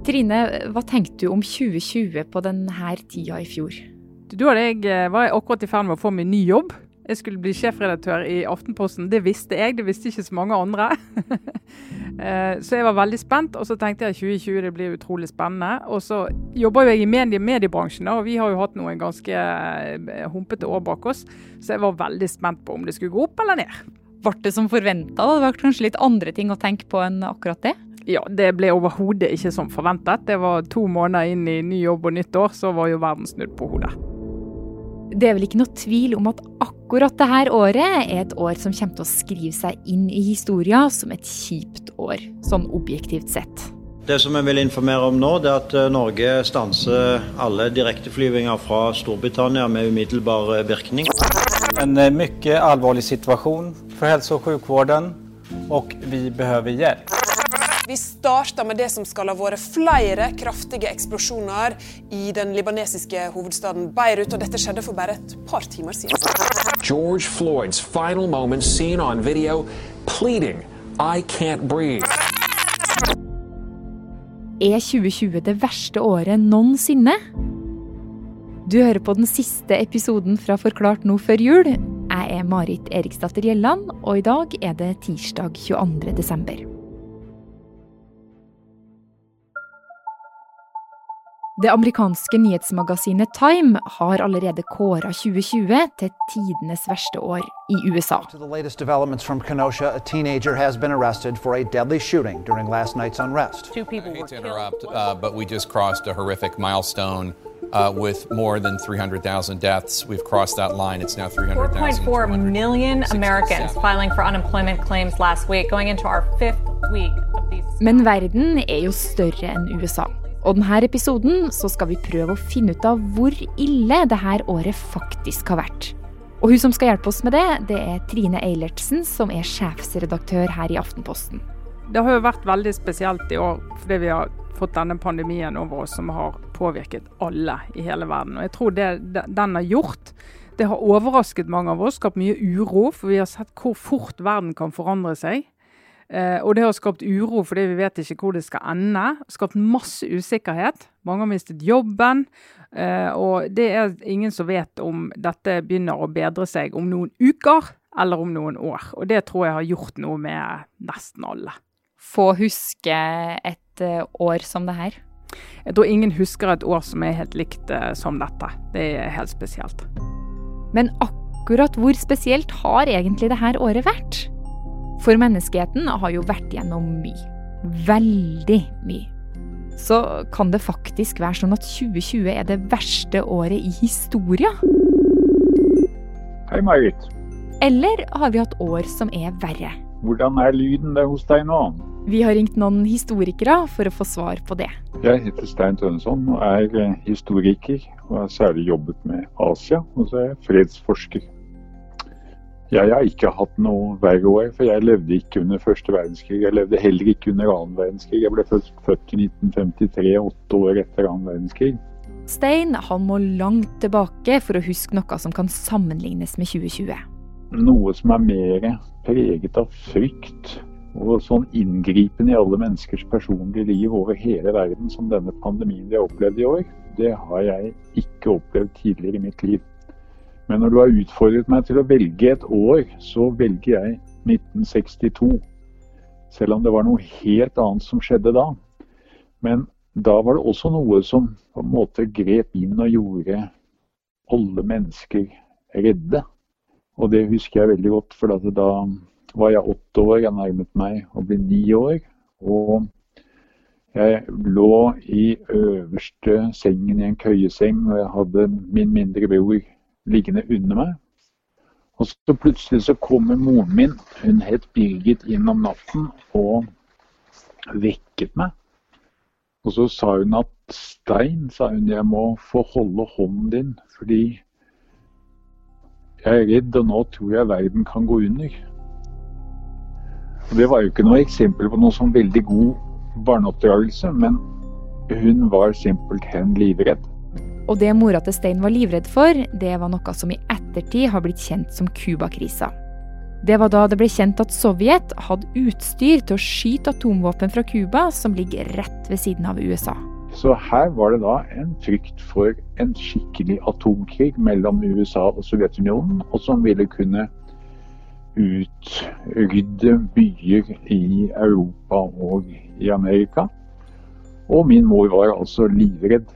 Trine, hva tenkte du om 2020 på denne tida i fjor? Da jeg, var akkurat i ferd med å få min ny jobb. Jeg skulle bli sjefredaktør i Aftenposten. Det visste jeg, det visste ikke så mange andre. Eh, så jeg var veldig spent, og så tenkte jeg 2020 det blir utrolig spennende. Og så jobber jeg i medie mediebransjen, og vi har jo hatt noen ganske eh, humpete år bak oss. Så jeg var veldig spent på om det skulle gå opp eller ned. Ble det som forventa? Det var kanskje litt andre ting å tenke på enn akkurat det? Ja, det ble overhodet ikke som forventet. Det var to måneder inn i ny jobb og nytt år, så var jo verden snudd på hodet. Det er vel ikke noe tvil om at akkurat dette året er et år som kommer til å skrive seg inn i historia som et kjipt år, sånn objektivt sett. Det som jeg vil informere om nå, det er at eh, Norge stanser alle direkteflyvninger fra Storbritannia med umiddelbar eh, virkning. En eh, mye alvorlig situasjon for helse- og sykvården, og vi behøver hjelp. Vi starter med det som skal ha vært flere kraftige eksplosjoner i den libanesiske hovedstaden Beirut, og dette skjedde for bare et par timer siden. George Floyds final moment seen on video pleading, I can't breathe. Er 2020 det verste året noensinne? Du hører på den siste episoden fra Forklart nå før jul. Jeg er Marit Eriksdatter Gjelland, og i dag er det tirsdag 22. desember. Det amerikanske nyhetsmagasinet Time har allerede kåra 2020 til tidenes verste år i USA. To the latest developments from Kenosha, a teenager has been arrested for a deadly shooting during last night's unrest. Two people were to interrupt, uh, but we just crossed a horrific milestone. Uh, with more than 300,000 deaths, we've crossed that line. It's now 300,000. 4.4 million Americans filing for unemployment claims last week, going into our fifth week of these. Men verden er jo større enn USA. Og denne episoden så skal vi prøve å finne ut av hvor ille dette året faktisk har vært. Og hun som skal hjelpe oss med det, det er Trine Eilertsen, som er sjefsredaktør her i Aftenposten. Det har jo vært veldig spesielt i år fordi vi har fått denne pandemien over oss som har påvirket alle i hele verden. Og jeg tror det den har gjort, det har overrasket mange av oss, skapt mye uro. For vi har sett hvor fort verden kan forandre seg. Eh, og det har skapt uro fordi vi vet ikke hvor det skal ende. Skapt masse usikkerhet. Mange har mistet jobben. Eh, og det er ingen som vet om dette begynner å bedre seg om noen uker eller om noen år. Og det tror jeg har gjort noe med nesten alle. Få huske et uh, år som det her? Jeg tror ingen husker et år som er helt likt uh, som dette. Det er helt spesielt. Men akkurat hvor spesielt har egentlig dette året vært? For menneskeheten har jo vært gjennom mye. Veldig mye. Så kan det faktisk være sånn at 2020 er det verste året i historia? Hei, Marit. Eller har vi hatt år som er verre? Hvordan er lyden der hos deg nå? Vi har ringt noen historikere for å få svar på det. Jeg heter Stein Tønneson og er historiker, og har særlig jobbet med Asia. Og så er jeg fredsforsker. Jeg har ikke hatt noe år, for jeg levde ikke under første verdenskrig. Jeg levde heller ikke under annen verdenskrig. Jeg ble født i 1953, åtte år etter annen verdenskrig. Stein han må langt tilbake for å huske noe som kan sammenlignes med 2020. Noe som er mer preget av frykt og sånn inngripen i alle menneskers personlige liv over hele verden som denne pandemien vi har opplevd i år, det har jeg ikke opplevd tidligere i mitt liv. Men når du har utfordret meg til å velge et år, så velger jeg 1962. Selv om det var noe helt annet som skjedde da. Men da var det også noe som på en måte grep inn og gjorde alle mennesker redde. Og det husker jeg veldig godt, for da var jeg åtte år, jeg nærmet meg å bli ni år. Og jeg lå i øverste sengen i en køyeseng, og jeg hadde min mindre bror liggende under meg. Og så plutselig så kommer moren min, hun het Birgit, inn om natten og vekket meg. Og så sa hun at Stein, sa hun, jeg må få holde hånden din, fordi jeg er redd, og nå tror jeg verden kan gå under. Og Det var jo ikke noe eksempel på noe sånn veldig god barneoppdragelse, men hun var simpelthen livredd. Og det mora til Stein var livredd for, det var noe som i ettertid har blitt kjent som Cuba-krisa. Det var da det ble kjent at Sovjet hadde utstyr til å skyte atomvåpen fra Cuba, som ligger rett ved siden av USA. Så her var det da en frykt for en skikkelig atomkrig mellom USA og Sovjetunionen, og som ville kunne utrydde byer i Europa og i Amerika. Og min mor var altså livredd.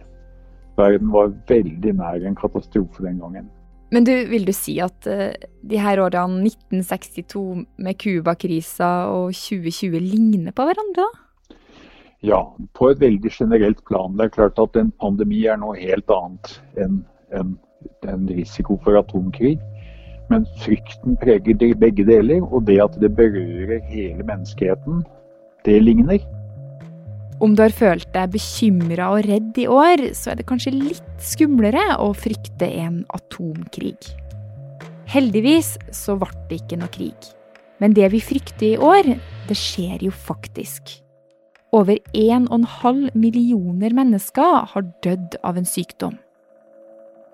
Verden var veldig nær en katastrofe den gangen. Men du, vil du si at uh, de her årene 1962 med Cuba-krisa og 2020 ligner på hverandre, da? Ja, på et veldig generelt plan. Det er klart at en pandemi er noe helt annet enn en, en risiko for atomkrig. Men frykten preger begge deler, og det at det berører hele menneskeheten, det ligner. Om du har følt deg bekymra og redd i år, så er det kanskje litt skumlere å frykte en atomkrig. Heldigvis så ble det ikke noe krig. Men det vi frykter i år, det skjer jo faktisk. Over 1,5 millioner mennesker har dødd av en sykdom.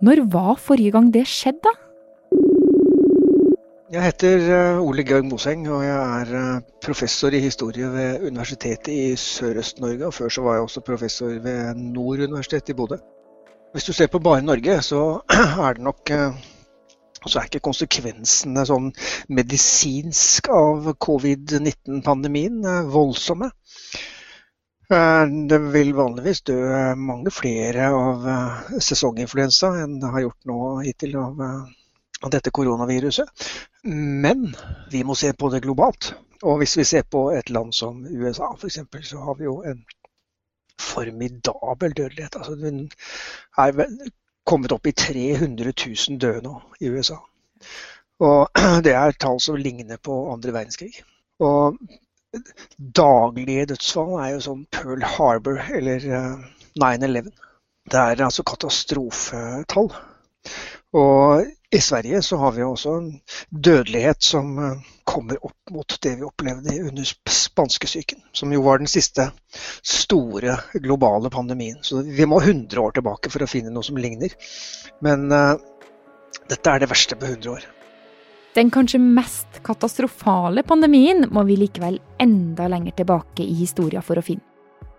Når var forrige gang det skjedde, da? Jeg heter eh, Ole Georg Moseng, og jeg er eh, professor i historie ved Universitetet i Sørøst-Norge. Og før så var jeg også professor ved Nord universitet i Bodø. Hvis du ser på bare Norge, så er det nok eh, så er ikke konsekvensene sånn medisinsk av covid-19-pandemien voldsomme. Det vil vanligvis dø mange flere av sesonginfluensa enn det har gjort nå hittil av dette koronaviruset. Men vi må se på det globalt. Og hvis vi ser på et land som USA f.eks., så har vi jo en formidabel dødelighet. Altså, den er kommet opp i 300 000 døde nå i USA. Og det er tall som ligner på andre verdenskrig. Og daglige dødsfall er jo sånn Pearl Harbor eller 9-11. Eh, det er altså katastrofetall. Og i Sverige så har vi også en dødelighet som eh, kommer opp mot det vi opplevde under spanskesyken, som jo var den siste store globale pandemien. Så vi må 100 år tilbake for å finne noe som ligner. Men uh, dette er det verste på 100 år. Den kanskje mest katastrofale pandemien må vi likevel enda lenger tilbake i historia for å finne.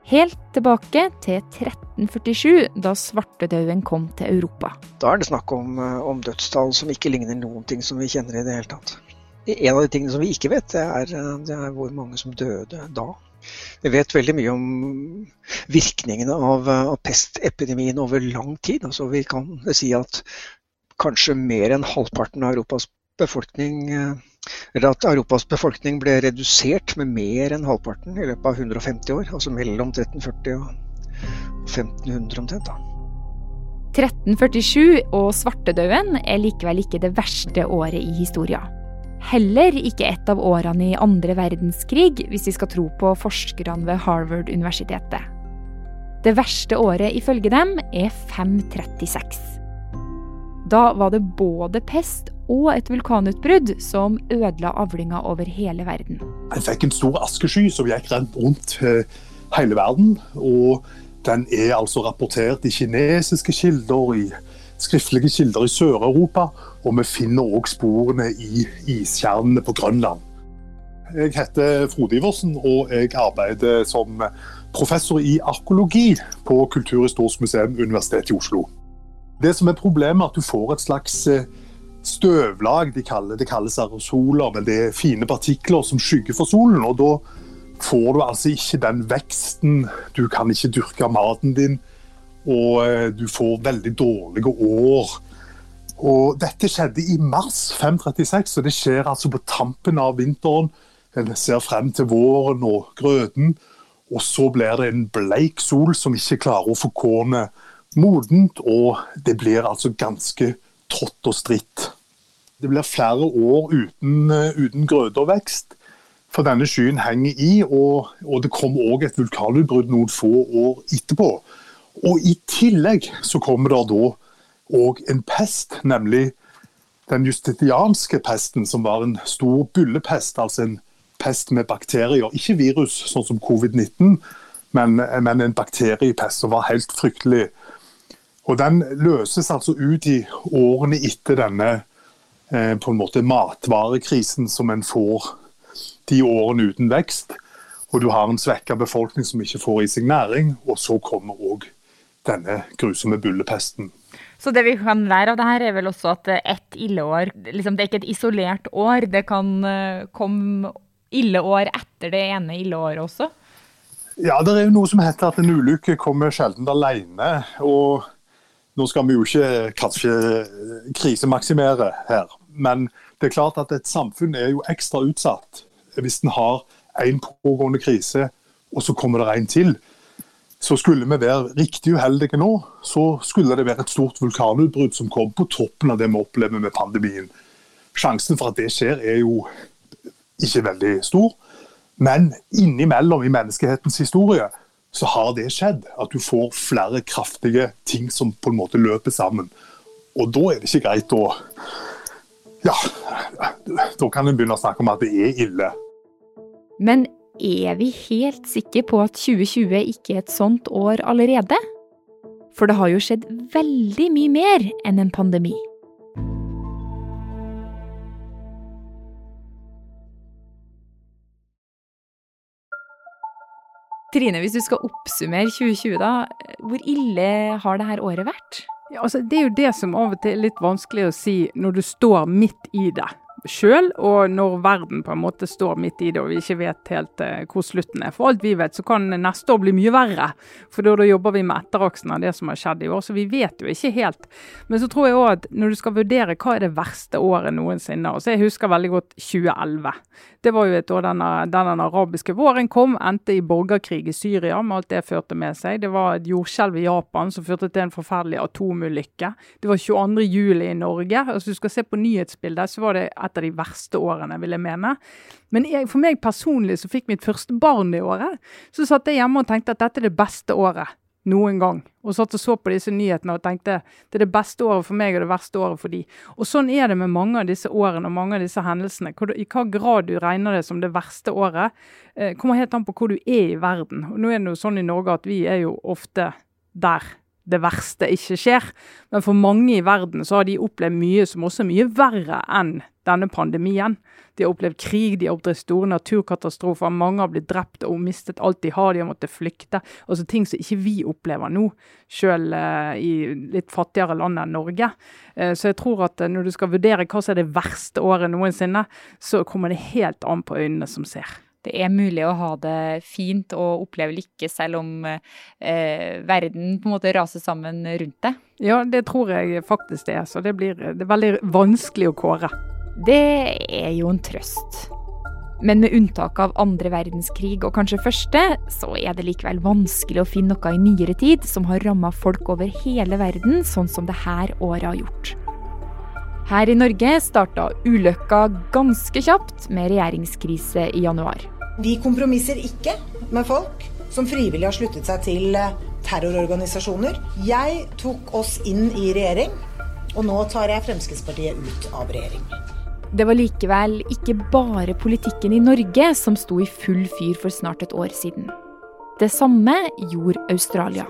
Helt tilbake til 1347, da svartedauden kom til Europa. Da er det snakk om, eh, om, dødstall som ikke ligner noen ting som vi kjenner i det hele tatt. En av de tingene som vi ikke vet, det er, eh, det er hvor mange som døde da. Vi vet veldig mye om virkningene av, eh, av pestepidemien over lang tid. Altså vi kan si at kanskje mer enn halvparten av Europas befolkning eller at Europas befolkning ble redusert med mer enn halvparten i løpet av 150 år. Altså mellom 1340 og 1500 omtrent. da. 1347 og svartedauden er likevel ikke det verste året i historia. Heller ikke et av årene i andre verdenskrig, hvis vi skal tro på forskerne ved Harvard-universitetet. Det verste året ifølge dem er 536. Da var det både pest og et vulkanutbrudd som ødela avlinga over hele verden. Jeg fikk en stor askesky som gikk rent rundt eh, hele verden. og Den er altså rapportert i kinesiske kilder, i skriftlige kilder i Sør-Europa, og vi finner òg sporene i iskjernene på Grønland. Jeg heter Frode Iversen, og jeg arbeider som professor i arkeologi på Kulturhistorisk museum Universitetet i Oslo. Det som er problemet, er at du får et slags eh, støvlag. De kaller, det kalles aerosoler, men det er fine partikler som skygger for solen. og Da får du altså ikke den veksten. Du kan ikke dyrke maten din, og eh, du får veldig dårlige år. Og Dette skjedde i mars 536, og det skjer altså på tampen av vinteren. En ser frem til våren og grøten, og så blir det en bleik sol som ikke klarer å forkåne modent, og det blir altså ganske trått og stritt. Det blir flere år uten, uten grøde og vekst, for denne skyen henger i. Og, og det kom òg et vulkanutbrudd noen få år etterpå. Og I tillegg så kommer det da òg en pest, nemlig den justitianske pesten, som var en stor byllepest. Altså en pest med bakterier, ikke virus, sånn som covid-19, men, men en bakteriepest som var helt fryktelig og Den løses altså ut i årene etter denne eh, på en måte matvarekrisen som en får de årene uten vekst. Og du har en svekka befolkning som ikke får i seg næring. Og så kommer òg denne grusomme bullepesten. Så det vi kan lære av det her, er vel også at ett illeår liksom Det er ikke et isolert år. Det kan eh, komme illeår etter det ene illeåret også? Ja, det er jo noe som heter at en ulykke kommer sjelden alene. Og nå skal vi jo ikke kanskje krisemaksimere her, men det er klart at et samfunn er jo ekstra utsatt hvis en har en pågående krise, og så kommer det en til. Så skulle vi være riktig uheldige nå, så skulle det være et stort vulkanutbrudd som kom på toppen av det vi opplever med pandemien. Sjansen for at det skjer, er jo ikke veldig stor. Men innimellom i menneskehetens historie så har det skjedd. At du får flere kraftige ting som på en måte løper sammen. Og da er det ikke greit å Ja, da kan en begynne å snakke om at det er ille. Men er vi helt sikre på at 2020 ikke er et sånt år allerede? For det har jo skjedd veldig mye mer enn en pandemi. Trine, hvis du skal oppsummere 2020, da. Hvor ille har dette året vært? Ja, altså, det er jo det som av og til er litt vanskelig å si når du står midt i det sjøl, og når verden på en måte står midt i det og vi ikke vet helt uh, hvor slutten er. For alt vi vet, så kan neste år bli mye verre. For da, da jobber vi med etteraksen av det som har skjedd i år, så vi vet jo ikke helt. Men så tror jeg òg at når du skal vurdere hva er det verste året noensinne, og så jeg husker veldig godt 2011. Det var jo et år denne, den arabiske våren kom, endte i borgerkrig i Syria med alt det førte med seg. Det var et jordskjelv i Japan som førte til en forferdelig atomulykke. Det var 22. juli i Norge. Altså, du skal se på nyhetsbildet, så var det et av de verste årene, vil jeg mene. Men jeg, for meg personlig, som fikk mitt første barn i året, så satt jeg hjemme og tenkte at dette er det beste året noen gang. Og satt og så på disse nyhetene og tenkte det er det beste året for meg og det verste året for de. Og sånn er det med mange av disse årene og mange av disse hendelsene. I hva grad du regner det som det verste året, eh, kommer helt an på hvor du er i verden. Og nå er det jo sånn i Norge at vi er jo ofte der det verste ikke skjer. Men for mange i verden så har de opplevd mye som også er mye verre enn denne pandemien. De har opplevd krig, de har opplevd store naturkatastrofer. Mange har blitt drept og mistet alt de har, de har måttet flykte. Altså ting som ikke vi opplever nå, selv uh, i litt fattigere land enn Norge. Uh, så jeg tror at uh, når du skal vurdere hva som er det verste året noensinne, så kommer det helt an på øynene som ser det er mulig å ha det fint og oppleve lykke selv om eh, verden på en måte raser sammen rundt deg? Ja, det tror jeg faktisk det er. Så det blir det er veldig vanskelig å kåre. Det er jo en trøst. Men med unntak av andre verdenskrig og kanskje første, så er det likevel vanskelig å finne noe i nyere tid som har ramma folk over hele verden, sånn som det her året har gjort. Her i Norge starta ulykka ganske kjapt med regjeringskrise i januar. Vi kompromisser ikke med folk som frivillig har sluttet seg til eh, terrororganisasjoner. Jeg tok oss inn i regjering, og nå tar jeg Fremskrittspartiet ut av regjering. Det var likevel ikke bare politikken i Norge som sto i full fyr for snart et år siden. Det samme gjorde Australia.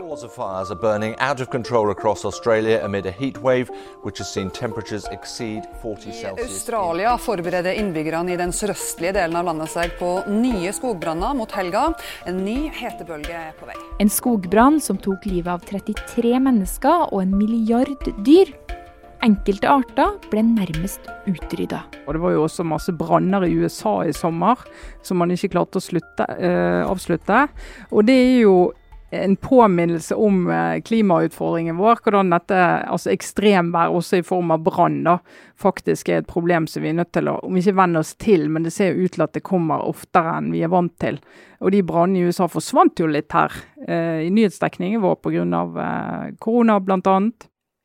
Australia forbereder innbyggerne i den sørøstlige delen av landet seg på nye skogbranner mot helga. En ny hetebølge er på vei. En skogbrann som tok livet av 33 mennesker og en milliard dyr. Enkelte arter ble nærmest utrydda. Og det var jo også masse branner i USA i sommer som man ikke klarte å slutte, eh, avslutte. Og det er jo en påminnelse om eh, klimautfordringen vår. Hvordan dette, altså ekstremvær også i form av brann, faktisk er et problem som vi er nødt til å om ikke venne oss til, men det ser jo ut til at det kommer oftere enn vi er vant til. Og de brannene i USA forsvant jo litt her eh, i nyhetsdekningen vår pga. Eh, korona bl.a.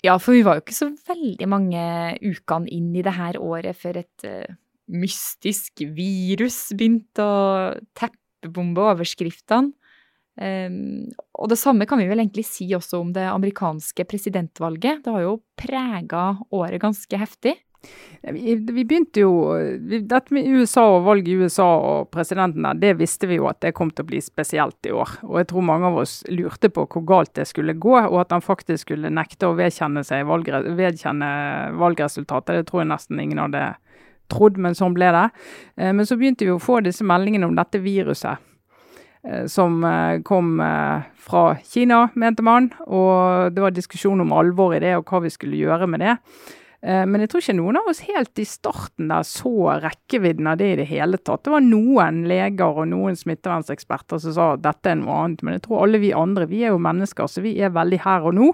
Ja, for vi var jo ikke så veldig mange ukene inn i det her året før et uh, mystisk virus begynte å teppebombe overskriftene. Um, og det samme kan vi vel egentlig si også om det amerikanske presidentvalget. Det har jo prega året ganske heftig. Vi, vi, begynte jo vi, Dette med USA og valget i USA og presidenten der, det visste vi jo at det kom til å bli spesielt i år. Og jeg tror mange av oss lurte på hvor galt det skulle gå, og at han faktisk skulle nekte å vedkjenne seg valgre, vedkjenne valgresultatet. Det tror jeg nesten ingen hadde trodd, men sånn ble det. Eh, men så begynte vi å få disse meldingene om dette viruset. Eh, som eh, kom fra Kina, mente man. Og det var diskusjon om alvor i det og hva vi skulle gjøre med det. Eh, men jeg tror ikke noen av oss helt i starten der så rekkevidden av det i det hele tatt. Det var noen leger og noen smittevernseksperter som sa at dette er noe annet. Men jeg tror alle vi andre, vi er jo mennesker, så vi er veldig her og nå.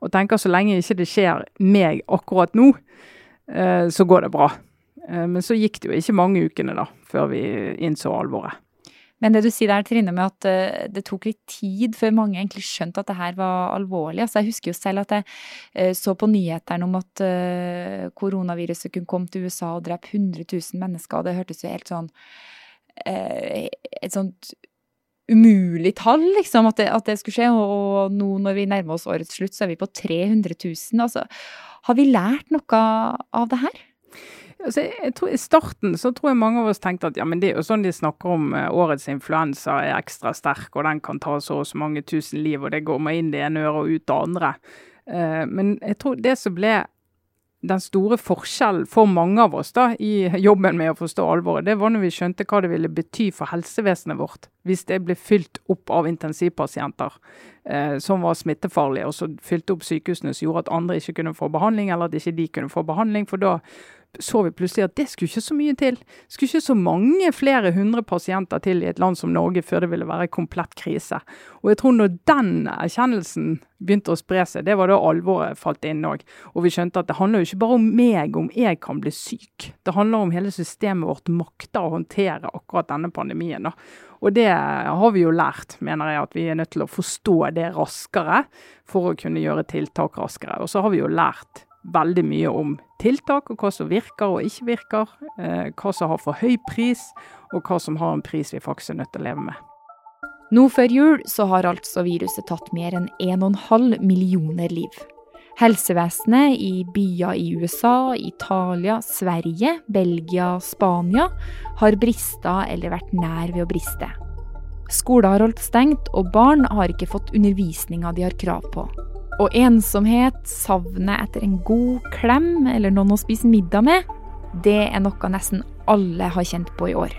Og tenker så lenge ikke det skjer meg akkurat nå, eh, så går det bra. Eh, men så gikk det jo ikke mange ukene da, før vi innså alvoret. Men det du sier der, Trine, med at uh, det tok litt tid før mange egentlig skjønte at det her var alvorlig. Altså, jeg husker jo selv at jeg uh, så på nyhetene om at uh, koronaviruset kunne komme til USA og drepe 100 000 mennesker. og Det hørtes jo helt sånn Et sånt umulig tall, liksom, at det, at det, skulle skje. Og nå når vi nærmer oss årets slutt, så er vi på 300 000. Altså, har vi lært noe av det her? Altså, tror I starten så tror jeg mange av oss tenkte at ja, men det er jo sånn de snakker om uh, årets influensa er ekstra sterk, og den kan ta så og så mange tusen liv, og det går med inn det ene øret og ut det andre. Uh, men jeg tror det som ble den store forskjellen for mange av oss da, i jobben med å forstå alvoret, det var når vi skjønte hva det ville bety for helsevesenet vårt hvis det ble fylt opp av intensivpasienter eh, som var smittefarlige, og så fylte opp sykehusene som gjorde at andre ikke kunne få behandling, eller at ikke de kunne få behandling. For da så vi plutselig at det skulle ikke så mye til. Det skulle ikke så mange flere hundre pasienter til i et land som Norge før det ville være komplett krise. Og jeg tror når den erkjennelsen begynte å spre seg, det var da alvoret falt inn òg. Og vi skjønte at det handler jo ikke bare om meg, om jeg kan bli syk. Det handler om hele systemet vårt makter å håndtere akkurat denne pandemien. Og det har vi jo lært, mener jeg, at vi er nødt til å forstå det raskere for å kunne gjøre tiltak raskere. Og så har vi jo lært veldig mye om tiltak, og hva som virker og ikke virker. Eh, hva som har for høy pris, og hva som har en pris vi faktisk er nødt til å leve med. Nå før jul så har altså viruset tatt mer enn 1,5 millioner liv. Helsevesenet i byer i USA, Italia, Sverige, Belgia, Spania har brista eller vært nær ved å briste. Skoler har holdt stengt, og barn har ikke fått undervisninga de har krav på. Og ensomhet, savnet etter en god klem eller noen å spise middag med, det er noe nesten alle har kjent på i år.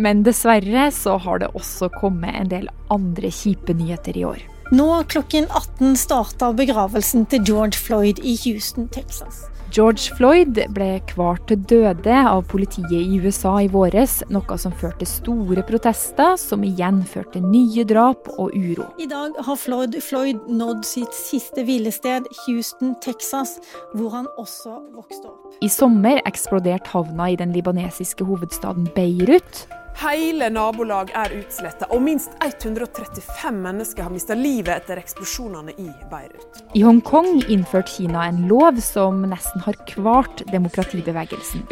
Men dessverre så har det også kommet en del andre kjipe nyheter i år. Nå klokken 18 starter begravelsen til George Floyd i Houston, Texas. George Floyd ble kvart til døde av politiet i USA i våres, noe som førte til store protester, som igjen førte til nye drap og uro. I dag har Floyd, Floyd nådd sitt siste hvilested, Houston, Texas, hvor han også vokste opp. I sommer eksploderte havna i den libanesiske hovedstaden Beirut. Hele nabolag er utsletta, og minst 135 mennesker har mista livet etter eksplosjonene i Beirut. I Hongkong innførte Kina en lov som nesten har kvart demokratibevegelsen.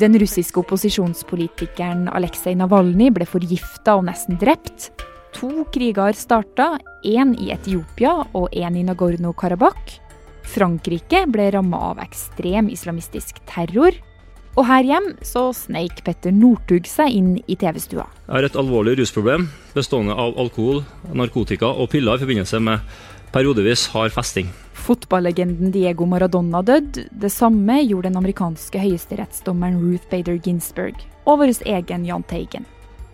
Den russiske opposisjonspolitikeren Aleksej Navalnyj ble forgifta og nesten drept. To kriger starta, én i Etiopia og én i Nagorno-Karabakh. Frankrike ble ramma av ekstrem islamistisk terror. Og her hjem så sneik Petter Northug seg inn i TV-stua. Jeg har et alvorlig rusproblem bestående av alkohol, narkotika og piller i forbindelse med periodevis hard festing. Fotballegenden Diego Maradona døde. Det samme gjorde den amerikanske høyesterettsdommeren Ruth Bader Ginsburg og vår egen Jahn Teigen.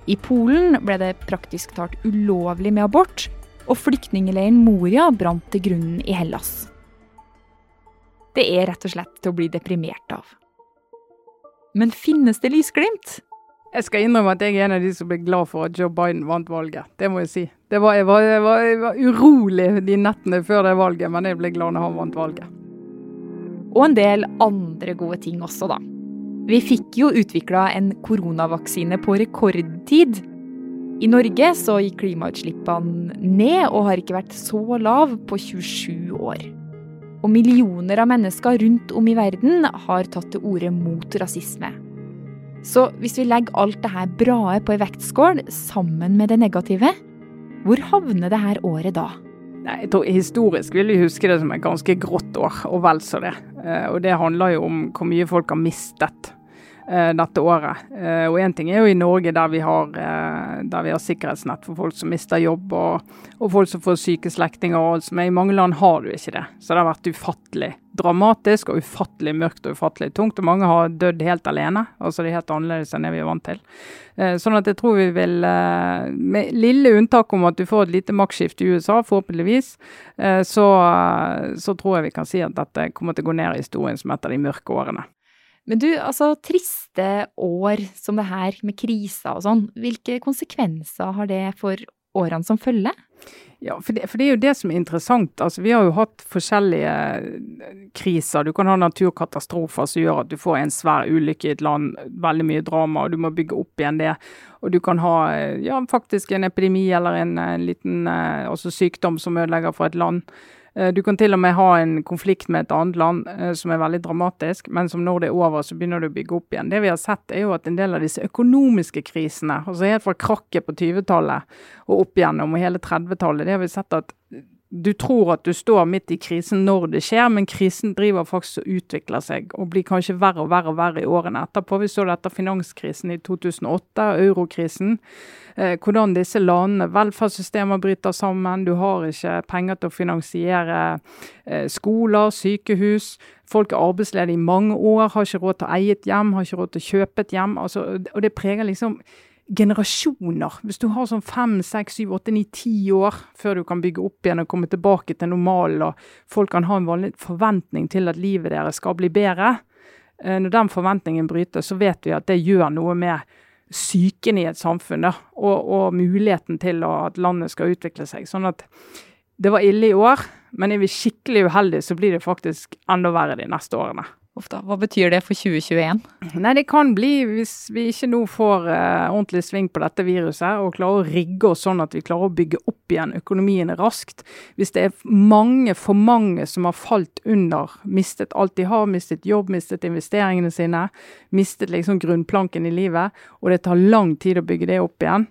I Polen ble det praktisk talt ulovlig med abort, og flyktningleiren Moria brant til grunnen i Hellas. Det er rett og slett til å bli deprimert av. Men finnes det lysglimt? Jeg skal innrømme at jeg er en av de som ble glad for at Joe Biden vant valget. Det må jeg si. Var, jeg, var, jeg, var, jeg, var, urolig de nettene før det valget, men jeg ble glad når han vant valget. Og en del andre gode ting også, da. Vi fikk jo utvikla en koronavaksine på rekordtid. I Norge så gikk klimautslippene ned og har ikke vært så lav på 27 år og millioner av mennesker rundt om i verden har tatt til orde mot rasisme. Så hvis vi legger alt dette brae på ei vektskål sammen med det negative, hvor havner det her året da? Nei, jeg tror Historisk vil vi huske det som et ganske grått år, og vel så det. Eh, og det handler jo om hvor mye folk har mistet dette året. Eh, og én ting er jo i Norge der vi har, eh, der vi har sikkerhetsnett for folk som mister jobb, og, og folk som får syke slektninger. Men i mange land har du ikke det. Så det har vært ufattelig dramatisk og ufattelig mørkt og ufattelig tungt. Og mange har dødd helt alene. Altså det er helt annerledes enn det vi er vant til. Sånn at jeg tror vi vil, med lille unntak om at du får et lite maktskifte i USA, forhåpentligvis, så, så tror jeg vi kan si at dette kommer til å gå ned i historien som et av de mørke årene. Men du, altså triste år som det her, med kriser og sånn, hvilke konsekvenser har det for årene som følger? Ja, for det, for det, er jo det som er interessant. Altså, vi har jo hatt forskjellige eh, kriser. Du kan ha naturkatastrofer som gjør at du får en svær ulykke i et land, veldig mye drama, og du må bygge opp igjen det. Og du kan ha eh, ja, faktisk en epidemi eller en, en liten eh, altså sykdom som ødelegger for et land. Eh, du kan til og med ha en konflikt med et annet land eh, som er veldig dramatisk, men som når det er over, så begynner du å bygge opp igjen. Det vi har sett, er jo at en del av disse økonomiske krisene, altså helt fra krakket på 20-tallet og opp igjennom og hele 30-tallet, det har vi sett at du tror at du står midt i krisen når det skjer, men krisen driver faktisk og utvikler seg og blir kanskje verre og verre og verre i årene etterpå. Vi så det etter finanskrisen i 2008, eurokrisen. Eh, hvordan disse landene, velferdssystemer bryter sammen. Du har ikke penger til å finansiere eh, skoler, sykehus. Folk er arbeidsledige i mange år, har ikke råd til å eie et hjem, har ikke råd til å kjøpe et hjem. Altså, og det preger liksom generasjoner. Hvis du har sånn fem, seks, syv, åtte, ni, ti år før du kan bygge opp igjen og komme tilbake til normalen, og folk kan ha en vanlig forventning til at livet deres skal bli bedre. Eh, når den forventningen brytes, så vet vi at det gjør noe med psyken i et samfunn, og, og, muligheten til at landet skal utvikle seg. Sånn at det var ille i år, men er vi skikkelig uheldige, så blir det faktisk enda verre de neste årene. Ofte. Hva betyr det for 2021? Nei, Det kan bli, hvis vi ikke nå får uh, ordentlig sving på dette viruset og klarer å rigge oss sånn at vi klarer å bygge opp igjen økonomiene raskt. Hvis det er mange, for mange som har falt under, mistet alt de har, mistet jobb, mistet investeringene sine, mistet liksom grunnplanken i livet, og det tar lang tid å bygge det opp igjen.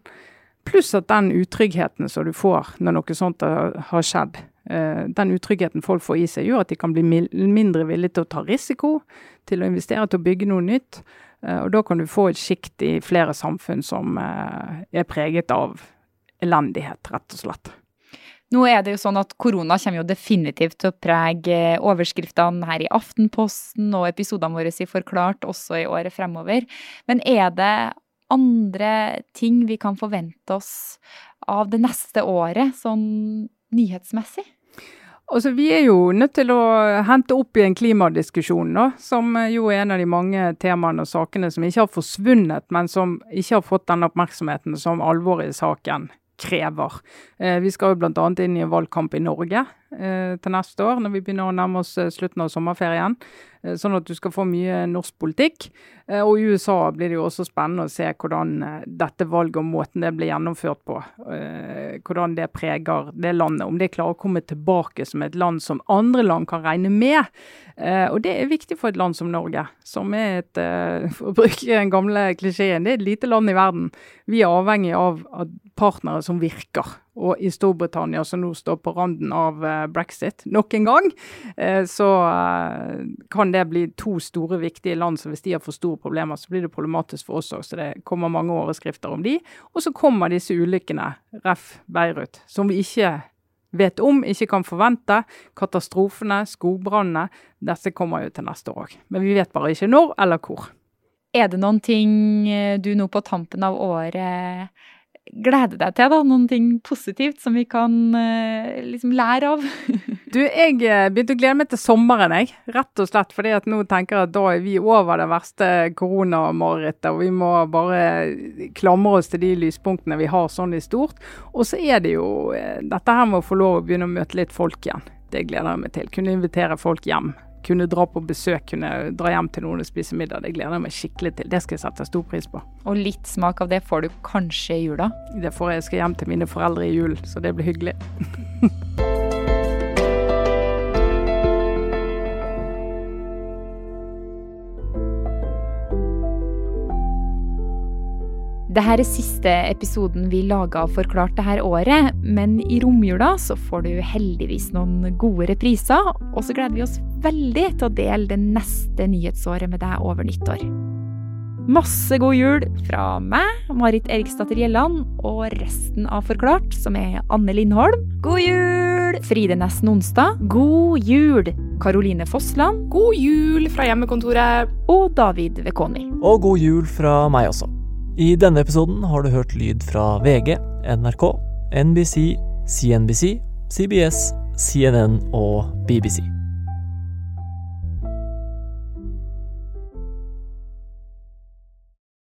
Pluss at den utryggheten som du får når noe sånt har skjedd, Eh, den utryggheten folk får i seg, gjør at de kan bli mindre villige til å ta risiko, til å investere, til å bygge noe nytt. Eh, og da kan du få et sjikt i flere samfunn som eh, er preget av elendighet, rett og slett. Nå er det jo sånn at Korona kommer jo definitivt til å prege overskriftene her i Aftenposten og episodene våre i Forklart også i året fremover. Men er det andre ting vi kan forvente oss av det neste året, sånn nyhetsmessig? Altså, Vi er jo nødt til å hente opp igjen klimadiskusjonen, da, som jo er en av de mange temaene og sakene som ikke har forsvunnet, men som ikke har fått den oppmerksomheten som alvoret i saken krever. Eh, vi skal jo bl.a. inn i en valgkamp i Norge til neste år, når vi begynner å nærme oss eh, slutten av sommerferien. Eh, sånn at du skal få mye norsk politikk. Eh, og i USA blir det jo også spennende å se hvordan eh, dette valget og måten det blir gjennomført på, hvordan det preger det landet. Om det klarer å komme tilbake som et land som andre land kan regne med. Og det er viktig for et land som Norge, som er et, for å bruke den gamle klisjeen, det er et lite land i verden. Vi er avhengig av partnere som virker og i Storbritannia, som nå står på randen av eh, brexit nok en gang, eh, så eh, kan det bli to store, viktige land. Så hvis de har for store problemer, så blir det problematisk for oss òg. Så det kommer mange overskrifter om de. Og så kommer disse ulykkene, ref. Beirut, som vi ikke vet om, ikke kan forvente. Katastrofene, skogbrannene. Disse kommer jo til neste år òg. Men vi vet bare ikke når eller hvor. Er det noen ting du nå på tampen av året gleder deg til? da, Noen ting positivt som vi kan uh, liksom lære av? du, Jeg eh, begynte å glede meg til sommeren, jeg. Rett og slett fordi at nå tenker jeg at da er vi over det verste koronamarerittet. Og vi må bare klamre oss til de lyspunktene vi har sånn i stort. Og så er det jo uh, dette her med å få lov å begynne å møte litt folk igjen. Det gleder jeg meg til. Kunne invitere folk hjem kunne dra på besøk, kunne dra hjem til noen og spise middag. Det gleder jeg meg skikkelig til. Det skal jeg sette stor pris på. Og litt smak av det får du kanskje i jula? Det får jeg. Jeg skal hjem til mine foreldre i jul, så det blir hyggelig. Dette er siste episoden vi laga Forklart her året, men i romjula så får du heldigvis noen gode repriser, og så gleder vi oss veldig til å dele det neste nyhetsåret med deg over nyttår. Masse god jul fra meg, Marit Eriksdatter Gjelland, og resten av Forklart, som er Anne Lindholm. God jul! Fride Nesten Onsdag. God jul! Karoline Fossland. God jul fra hjemmekontoret. Og David Vekoni. Og god jul fra meg også. I denne episoden har du hørt lyd fra VG, NRK, NBC, CNBC, CBS, CNN og BBC.